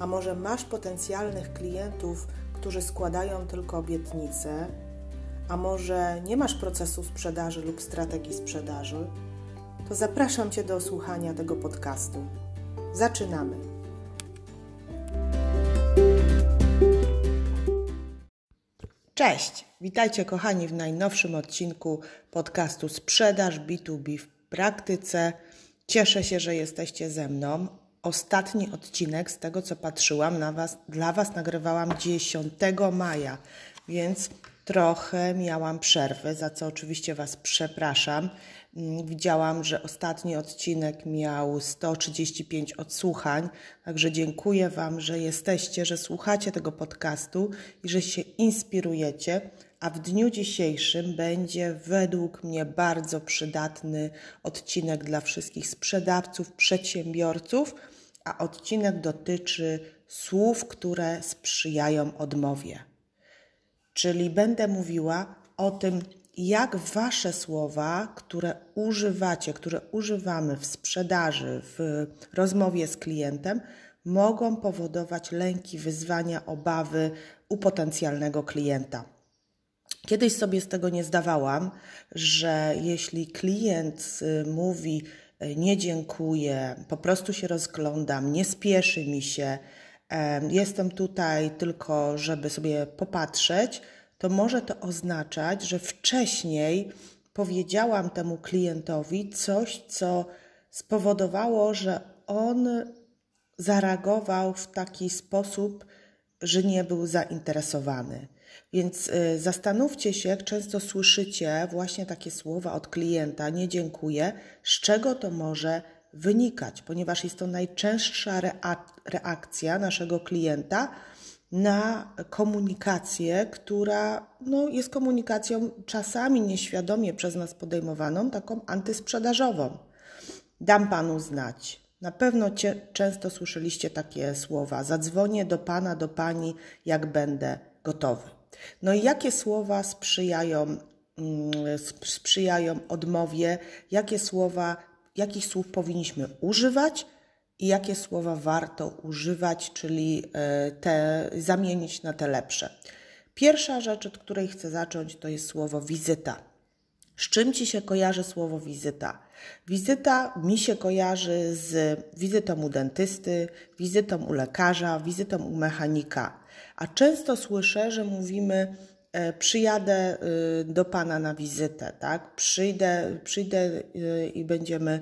a może masz potencjalnych klientów, którzy składają tylko obietnice, a może nie masz procesu sprzedaży lub strategii sprzedaży, to zapraszam Cię do słuchania tego podcastu. Zaczynamy. Cześć, witajcie kochani w najnowszym odcinku podcastu Sprzedaż B2B w praktyce. Cieszę się, że jesteście ze mną. Ostatni odcinek, z tego co patrzyłam, na was, dla Was nagrywałam 10 maja, więc trochę miałam przerwy, za co oczywiście Was przepraszam. Mm, widziałam, że ostatni odcinek miał 135 odsłuchań, także dziękuję Wam, że jesteście, że słuchacie tego podcastu i że się inspirujecie. A w dniu dzisiejszym będzie według mnie bardzo przydatny odcinek dla wszystkich sprzedawców, przedsiębiorców, a odcinek dotyczy słów, które sprzyjają odmowie. Czyli będę mówiła o tym, jak wasze słowa, które używacie, które używamy w sprzedaży, w rozmowie z klientem, mogą powodować lęki, wyzwania, obawy u potencjalnego klienta. Kiedyś sobie z tego nie zdawałam, że jeśli klient y, mówi nie dziękuję, po prostu się rozglądam, nie spieszy mi się, jestem tutaj tylko, żeby sobie popatrzeć, to może to oznaczać, że wcześniej powiedziałam temu klientowi coś, co spowodowało, że on zareagował w taki sposób, że nie był zainteresowany. Więc y, zastanówcie się, jak często słyszycie właśnie takie słowa od klienta: Nie dziękuję, z czego to może wynikać, ponieważ jest to najczęstsza reakcja naszego klienta na komunikację, która no, jest komunikacją czasami nieświadomie przez nas podejmowaną, taką antysprzedażową. Dam panu znać. Na pewno często słyszeliście takie słowa: zadzwonię do pana, do pani, jak będę gotowy. No i jakie słowa sprzyjają, mm, sprzyjają odmowie, jakie słowa, jakich słów powinniśmy używać i jakie słowa warto używać, czyli e, te zamienić na te lepsze. Pierwsza rzecz, od której chcę zacząć, to jest słowo wizyta. Z czym ci się kojarzy słowo wizyta? Wizyta mi się kojarzy z wizytą u dentysty, wizytą u lekarza, wizytą u mechanika. A często słyszę, że mówimy, e, przyjadę y, do Pana na wizytę, tak? Przyjdę, przyjdę y, i będziemy,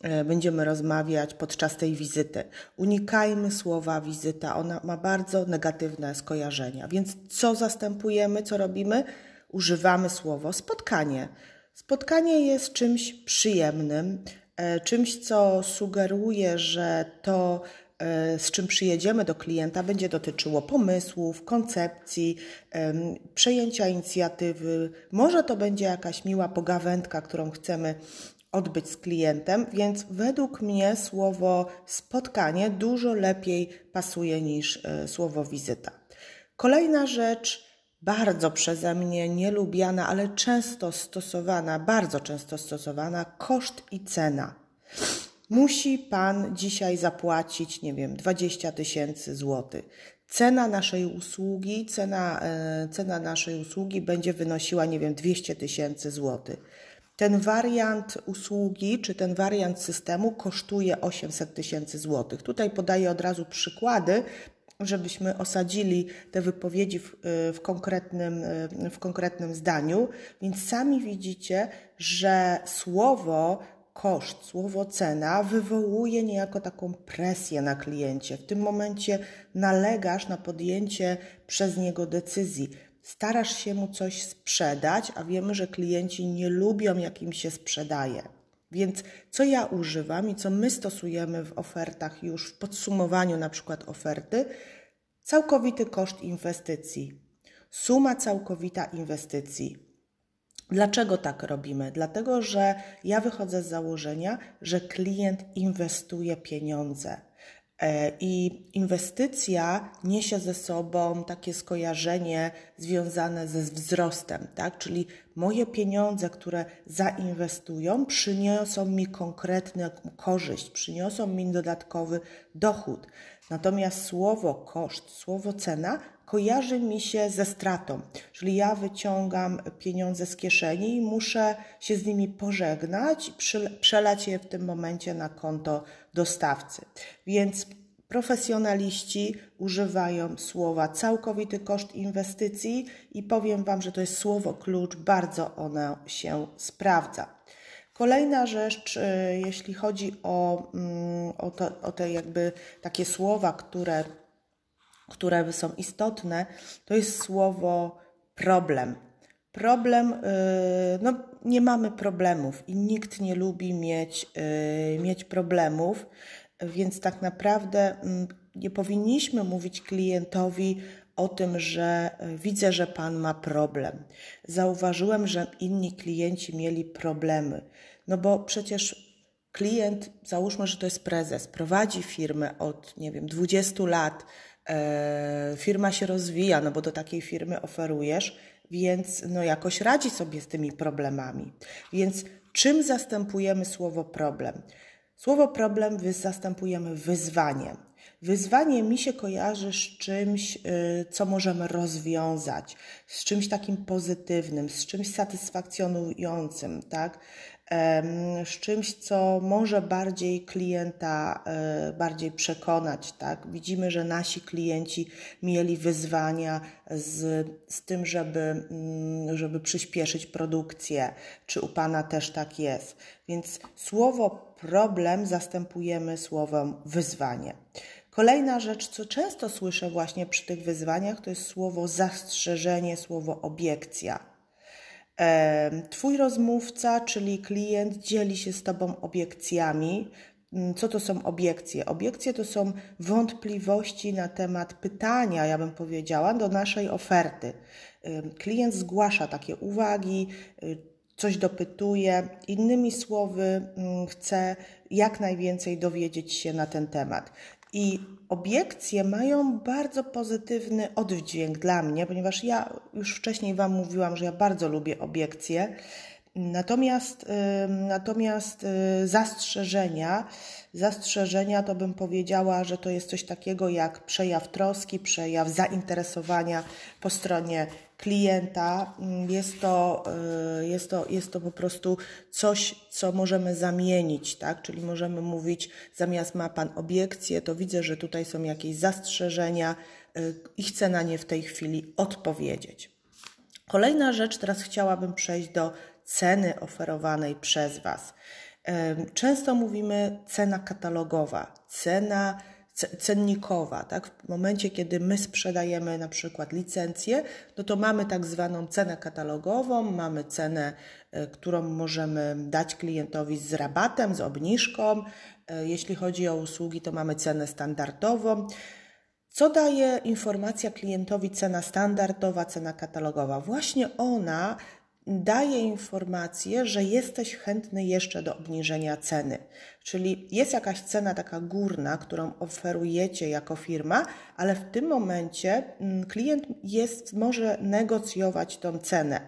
e, będziemy rozmawiać podczas tej wizyty. Unikajmy słowa wizyta, ona ma bardzo negatywne skojarzenia. Więc co zastępujemy, co robimy? Używamy słowo spotkanie. Spotkanie jest czymś przyjemnym, e, czymś, co sugeruje, że to E, z czym przyjedziemy do klienta, będzie dotyczyło pomysłów, koncepcji, przejęcia inicjatywy. Może to będzie jakaś miła pogawędka, którą chcemy odbyć z klientem, więc według mnie słowo spotkanie dużo lepiej pasuje niż e, słowo wizyta. Kolejna rzecz, bardzo przeze mnie nielubiana, ale często stosowana, bardzo często stosowana, koszt i cena musi Pan dzisiaj zapłacić, nie wiem, 20 tysięcy złotych. Cena naszej usługi, cena, e, cena naszej usługi będzie wynosiła, nie wiem, 200 tysięcy złotych. Ten wariant usługi, czy ten wariant systemu kosztuje 800 tysięcy złotych. Tutaj podaję od razu przykłady, żebyśmy osadzili te wypowiedzi w, e, w, konkretnym, e, w konkretnym zdaniu. Więc sami widzicie, że słowo koszt, słowo cena wywołuje niejako taką presję na kliencie. W tym momencie nalegasz na podjęcie przez niego decyzji. Starasz się mu coś sprzedać, a wiemy, że klienci nie lubią, jak im się sprzedaje. Więc co ja używam i co my stosujemy w ofertach już w podsumowaniu na przykład oferty? Całkowity koszt inwestycji. Suma całkowita inwestycji. Dlaczego tak robimy? Dlatego, że ja wychodzę z założenia, że klient inwestuje pieniądze. E, I inwestycja niesie ze sobą takie skojarzenie związane ze wzrostem, tak? Czyli moje pieniądze, które zainwestują, przyniosą mi konkretną korzyść, przyniosą mi dodatkowy dochód. Natomiast słowo koszt, słowo cena kojarzy mi się ze stratą. Czyli ja wyciągam pieniądze z kieszeni i muszę się z nimi pożegnać, przelać je w tym momencie na konto dostawcy. Więc profesjonaliści używają słowa całkowity koszt inwestycji i powiem Wam, że to jest słowo klucz, bardzo ono się sprawdza. Kolejna rzecz, y, jeśli chodzi o, mm, o, to, o te jakby takie słowa, które które są istotne, to jest słowo problem. Problem, y, no nie mamy problemów i nikt nie lubi mieć, y, mieć problemów, więc tak naprawdę mm, nie powinniśmy mówić klientowi o tym, że y, widzę, że pan ma problem. Zauważyłem, że inni klienci mieli problemy. No bo przecież klient, załóżmy, że to jest prezes, prowadzi firmę od, nie wiem, 20 lat, e, firma się rozwija, no bo do takiej firmy oferujesz, więc no jakoś radzi sobie z tymi problemami. Więc czym zastępujemy słowo problem? Słowo problem zastępujemy wyzwaniem. Wyzwanie mi się kojarzy z czymś, y, co możemy rozwiązać, z czymś takim pozytywnym, z czymś satysfakcjonującym, tak? z czymś, co może bardziej klienta e, bardziej przekonać. Tak? Widzimy, że nasi klienci mieli wyzwania z, z tym, żeby, mm, żeby przyspieszyć produkcję. Czy u Pana też tak jest? Więc słowo problem zastępujemy słowem wyzwanie. Kolejna rzecz, co często słyszę właśnie przy tych wyzwaniach, to jest słowo zastrzeżenie, słowo obiekcja. Twój rozmówca, czyli klient, dzieli się z Tobą obiekcjami. Mm, co to są obiekcje? Obiekcje to są wątpliwości na temat pytania, ja bym powiedziała, do naszej oferty. Klient zgłasza takie uwagi, y, coś dopytuje, innymi słowy, mm, chce jak najwięcej dowiedzieć się na ten temat. I obiekcje mają bardzo pozytywny oddźwięk dla mnie, ponieważ ja już wcześniej Wam mówiłam, że ja bardzo lubię obiekcje. Natomiast, natomiast y, zastrzeżenia, zastrzeżenia to bym powiedziała, że to jest coś takiego jak przejaw troski, przejaw zainteresowania po stronie klienta. Mm, jest to, y, jest to, jest to po prostu coś, co możemy zamienić, tak? Czyli możemy mówić, zamiast ma Pan obiekcje, to widzę, że tutaj są jakieś zastrzeżenia y, i chcę na nie w tej chwili odpowiedzieć. Kolejna rzecz, teraz chciałabym przejść do ceny oferowanej przez Was. Często mówimy cena katalogowa, cena cennikowa. Tak? W momencie, kiedy my sprzedajemy na przykład licencję, no to mamy tak zwaną cenę katalogową, mamy cenę, e, którą możemy dać klientowi z rabatem, z obniżką. E, jeśli chodzi o usługi, to mamy cenę standardową. Co daje informacja klientowi cena standardowa, cena katalogowa? Właśnie ona daje informację, że jesteś chętny jeszcze do obniżenia ceny. Czyli jest jakaś cena taka górna, którą oferujecie jako firma, ale w tym momencie mm, klient jest, może negocjować tą cenę.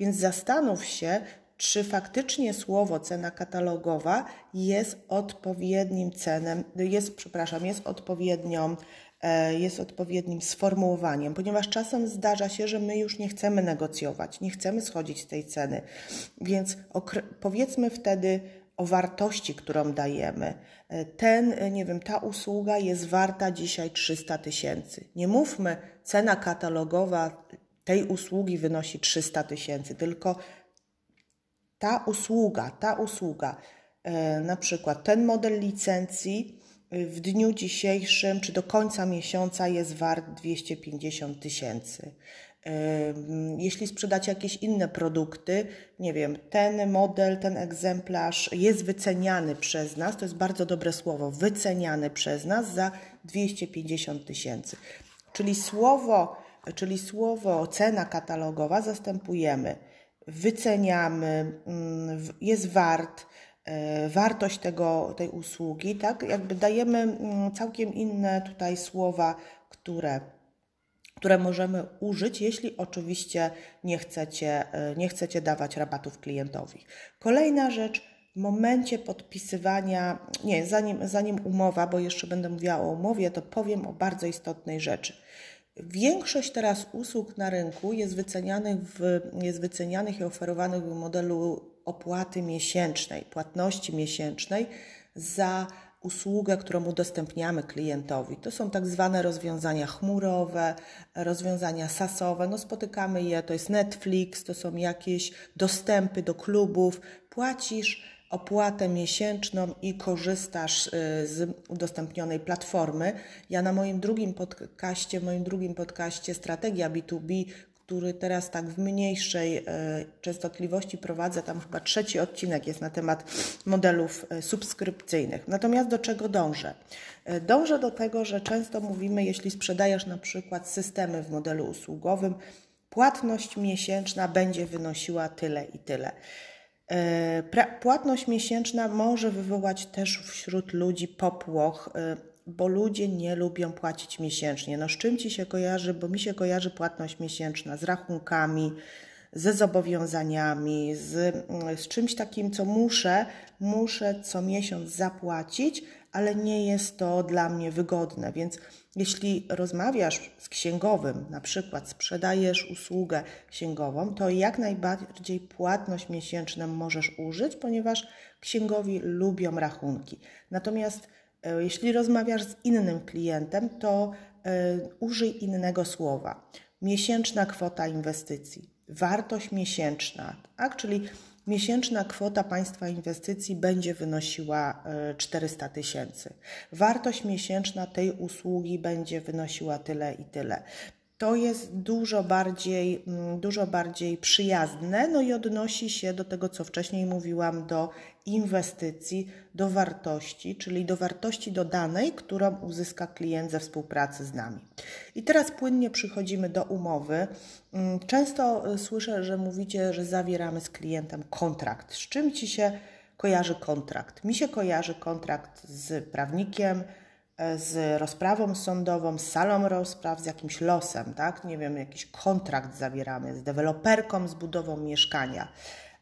Więc zastanów się, czy faktycznie słowo cena katalogowa jest odpowiednim cenem, jest, przepraszam, jest odpowiednią jest odpowiednim sformułowaniem, ponieważ czasem zdarza się, że my już nie chcemy negocjować, nie chcemy schodzić z tej ceny, więc powiedzmy wtedy o wartości, którą dajemy. E, ten, e, nie wiem, ta usługa jest warta dzisiaj 300 tysięcy. Nie mówmy, cena katalogowa tej usługi wynosi 300 tysięcy, tylko ta usługa, ta usługa, na przykład ten model licencji w dniu dzisiejszym czy do końca miesiąca jest wart 250 tysięcy. Jeśli sprzedacie jakieś inne produkty, nie wiem, ten model, ten egzemplarz jest wyceniany przez nas, to jest bardzo dobre słowo, wyceniany przez nas za 250 tysięcy. Czyli słowo, czyli słowo cena katalogowa zastępujemy wyceniamy, mm, jest wart, wartość tego, tej usługi, tak? Jakby dajemy mm, całkiem inne tutaj słowa, które, które możemy użyć, jeśli oczywiście nie chcecie, e, nie chcecie dawać rabatów klientowi. Kolejna rzecz, w momencie podpisywania, nie, zanim, zanim umowa, bo jeszcze będę mówiła o umowie, to powiem o bardzo istotnej rzeczy. Większość teraz usług na rynku jest wycenianych, w, jest wycenianych i oferowanych w modelu opłaty miesięcznej, płatności miesięcznej za usługę, którą udostępniamy klientowi. To są tak zwane rozwiązania chmurowe, rozwiązania sasowe. No spotykamy je, to jest Netflix, to są jakieś dostępy do klubów. Płacisz opłatę miesięczną i korzystasz y, z udostępnionej platformy. Ja na moim drugim podcaście, moim drugim podcaście Strategia B2B, który teraz tak w mniejszej y, częstotliwości prowadzę, tam chyba trzeci odcinek jest na temat modelów y, subskrypcyjnych. Natomiast do czego dążę? Dążę do tego, że często mówimy, jeśli sprzedajesz na przykład systemy w modelu usługowym, płatność miesięczna będzie wynosiła tyle i tyle. E, płatność miesięczna może wywołać też wśród ludzi popłoch, e, bo ludzie nie lubią płacić miesięcznie. No z czym ci się kojarzy? Bo mi się kojarzy płatność miesięczna z rachunkami, ze zobowiązaniami, z, z czymś takim, co muszę, muszę co miesiąc zapłacić, ale nie jest to dla mnie wygodne. Więc jeśli rozmawiasz z księgowym, na przykład sprzedajesz usługę księgową, to jak najbardziej płatność miesięczną możesz użyć, ponieważ księgowi lubią rachunki. Natomiast e, jeśli rozmawiasz z innym klientem, to e, użyj innego słowa. Miesięczna kwota inwestycji, wartość miesięczna, tak? czyli miesięczna kwota Państwa inwestycji będzie wynosiła 400 e, tysięcy. Wartość miesięczna tej usługi będzie wynosiła tyle i tyle to jest dużo bardziej, mm, dużo bardziej przyjazne, no i odnosi się do tego, co wcześniej mówiłam, do inwestycji, do wartości, czyli do wartości dodanej, którą uzyska klient ze współpracy z nami. I teraz płynnie przychodzimy do umowy. Mm, często y, słyszę, że mówicie, że zawieramy z klientem kontrakt. Z czym ci się kojarzy kontrakt? Mi się kojarzy kontrakt z prawnikiem, z rozprawą sądową, z salą rozpraw, z jakimś losem, tak? Nie wiem, jakiś kontrakt zawieramy z deweloperką, z budową mieszkania.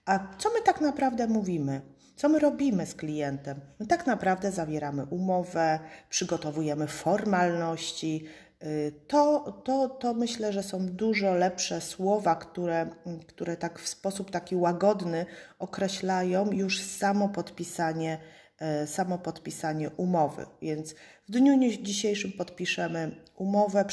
A co my tak naprawdę mówimy? Co my robimy z klientem? My tak naprawdę zawieramy umowę, przygotowujemy formalności. Y, to, to, to myślę, że są dużo lepsze słowa, które, które tak w sposób taki łagodny określają już samo podpisanie E, samo podpisanie umowy. Więc w dniu dzisiejszym podpiszemy umowę,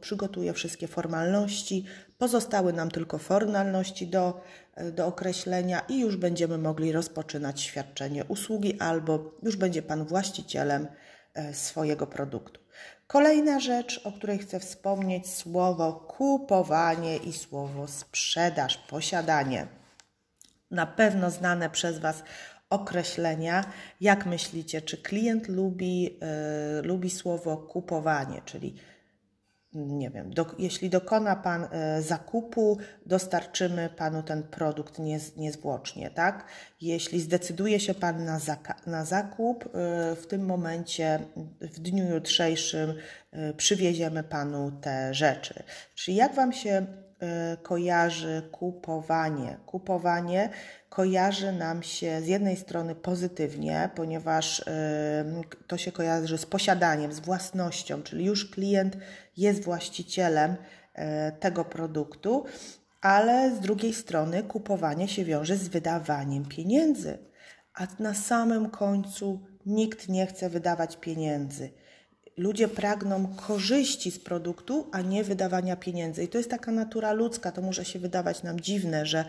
przygotuję wszystkie formalności, pozostały nam tylko formalności do, e, do określenia i już będziemy mogli rozpoczynać świadczenie usługi albo już będzie Pan właścicielem e, swojego produktu. Kolejna rzecz, o której chcę wspomnieć, słowo kupowanie i słowo sprzedaż, posiadanie. Na pewno znane przez Was określenia. Jak myślicie, czy klient lubi, y, lubi słowo kupowanie, czyli nie wiem, do, jeśli dokona Pan y, zakupu, dostarczymy Panu ten produkt niez, niezwłocznie, tak? Jeśli zdecyduje się Pan na, na zakup, y, w tym momencie, w dniu jutrzejszym przywieziemy Panu te rzeczy. Czyli jak Wam się kojarzy kupowanie? Kupowanie kojarzy nam się z jednej strony pozytywnie, ponieważ to się kojarzy z posiadaniem, z własnością, czyli już klient jest właścicielem e, tego produktu, ale z drugiej strony kupowanie się wiąże z wydawaniem pieniędzy, a na samym końcu nikt nie chce wydawać pieniędzy. Ludzie pragną korzyści z produktu, a nie wydawania pieniędzy. I to jest taka natura ludzka. To może się wydawać nam dziwne, że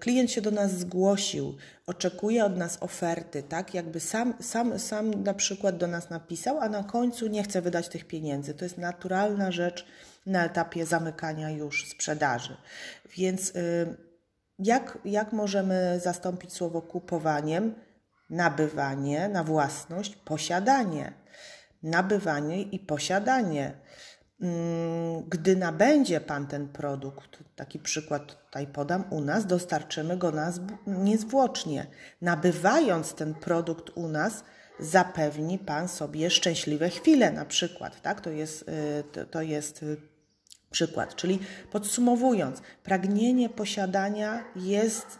klient się do nas zgłosił, oczekuje od nas oferty, tak? Jakby sam, sam, sam na przykład do nas napisał, a na końcu nie chce wydać tych pieniędzy. To jest naturalna rzecz, na etapie zamykania już sprzedaży. Więc y, jak, jak możemy zastąpić słowo kupowaniem? Nabywanie na własność, posiadanie. Nabywanie i posiadanie. Mm, gdy nabędzie Pan ten produkt, taki przykład tutaj podam, u nas dostarczymy go nas niezwłocznie. Nabywając ten produkt u nas, zapewni Pan sobie szczęśliwe chwile na przykład. Tak? To, jest, y, to jest y, przykład. Czyli podsumowując, pragnienie posiadania jest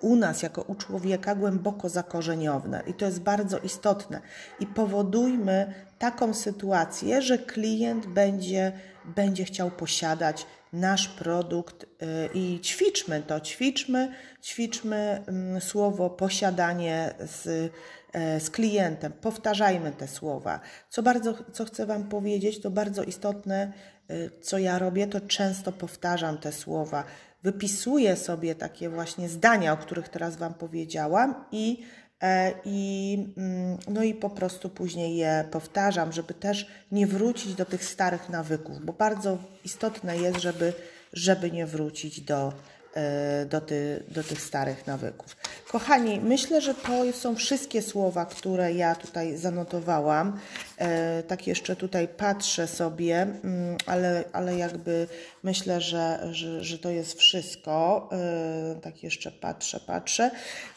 u nas, jako u człowieka, głęboko zakorzeniowne i to jest bardzo istotne. I powodujmy taką sytuację, że klient będzie, będzie chciał posiadać nasz produkt y, i ćwiczmy to, ćwiczmy, ćwiczmy mm, słowo posiadanie z, e, z klientem, powtarzajmy te słowa. Co bardzo, co chcę Wam powiedzieć, to bardzo istotne, y, co ja robię, to często powtarzam te słowa wypisuję sobie takie właśnie zdania, o których teraz Wam powiedziałam i, i, mm, no i po prostu później je powtarzam, żeby też nie wrócić do tych starych nawyków, bo bardzo istotne jest, żeby, żeby nie wrócić do, E, do, ty, do tych starych nawyków. Kochani, myślę, że to są wszystkie słowa, które ja tutaj zanotowałam. E, tak jeszcze tutaj patrzę sobie, mm, ale, ale jakby myślę, że, że, że to jest wszystko. E, tak jeszcze patrzę, patrzę.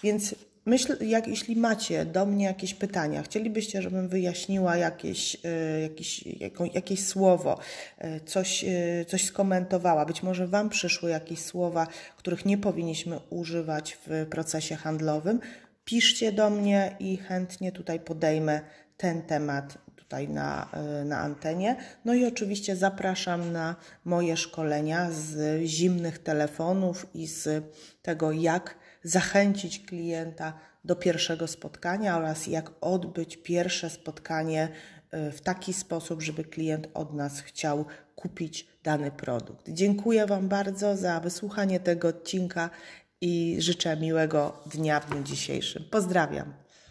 Więc Myślę, jak, jeśli macie do mnie jakieś pytania, chcielibyście, żebym wyjaśniła jakieś, y, jakieś, jako, jakieś słowo, y, coś, y, coś skomentowała, być może Wam przyszły jakieś słowa, których nie powinniśmy używać w procesie handlowym, piszcie do mnie i chętnie tutaj podejmę ten temat tutaj na, na antenie. No i oczywiście zapraszam na moje szkolenia z zimnych telefonów i z tego, jak zachęcić klienta do pierwszego spotkania oraz jak odbyć pierwsze spotkanie e, w taki sposób, żeby klient od nas chciał kupić dany produkt. Dziękuję Wam bardzo za wysłuchanie tego odcinka i życzę miłego dnia w dniu dzisiejszym. Pozdrawiam.